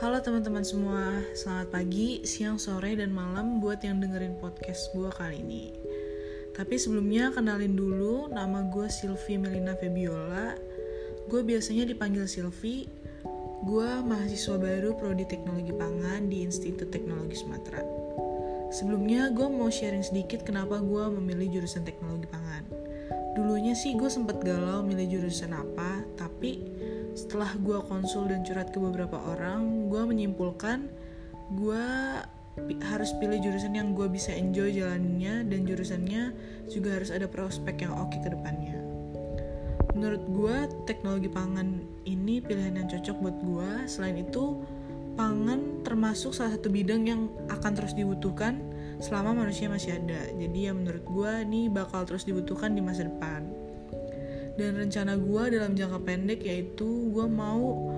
Halo teman-teman semua, selamat pagi, siang, sore, dan malam buat yang dengerin podcast gue kali ini. Tapi sebelumnya kenalin dulu, nama gue Silvi Melina Febiola. Gue biasanya dipanggil Silvi. Gue mahasiswa baru Prodi Teknologi Pangan di Institut Teknologi Sumatera. Sebelumnya gue mau sharing sedikit kenapa gue memilih jurusan teknologi pangan. Dulunya sih gue sempet galau milih jurusan apa, tapi setelah gue konsul dan curhat ke beberapa orang gue menyimpulkan gue harus pilih jurusan yang gue bisa enjoy jalannya dan jurusannya juga harus ada prospek yang oke ke depannya. Menurut gue teknologi pangan ini pilihan yang cocok buat gue selain itu pangan termasuk salah satu bidang yang akan terus dibutuhkan selama manusia masih ada. Jadi ya menurut gue ini bakal terus dibutuhkan di masa depan dan rencana gue dalam jangka pendek yaitu gue mau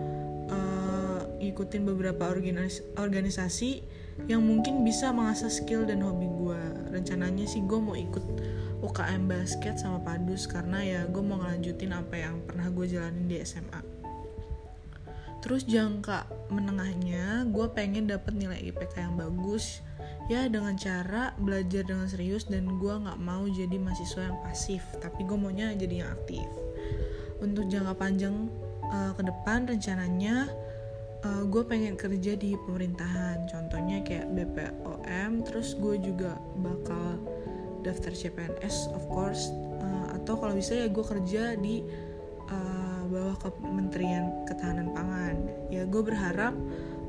uh, ikutin beberapa organis organisasi yang mungkin bisa mengasah skill dan hobi gue rencananya sih gue mau ikut UKM basket sama padus karena ya gue mau ngelanjutin apa yang pernah gue jalanin di SMA terus jangka menengahnya gue pengen dapet nilai IPK yang bagus ya dengan cara belajar dengan serius dan gue nggak mau jadi mahasiswa yang pasif tapi gue maunya jadi yang aktif. Untuk jangka panjang uh, ke depan rencananya uh, gue pengen kerja di pemerintahan. Contohnya kayak BPOM terus gue juga bakal daftar CPNS of course. Uh, atau kalau bisa ya gue kerja di uh, bawah Kementerian Ketahanan Pangan. Ya gue berharap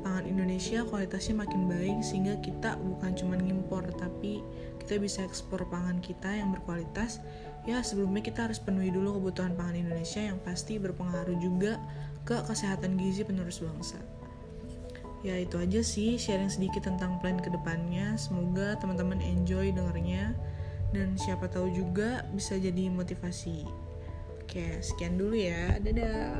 pangan Indonesia kualitasnya makin baik sehingga kita bukan cuma ngimpor tapi kita bisa ekspor pangan kita yang berkualitas. Ya sebelumnya kita harus penuhi dulu kebutuhan pangan Indonesia yang pasti berpengaruh juga ke kesehatan gizi penerus bangsa. Ya itu aja sih sharing sedikit tentang plan ke depannya semoga teman-teman enjoy dengarnya dan siapa tahu juga bisa jadi motivasi. Oke sekian dulu ya. Dadah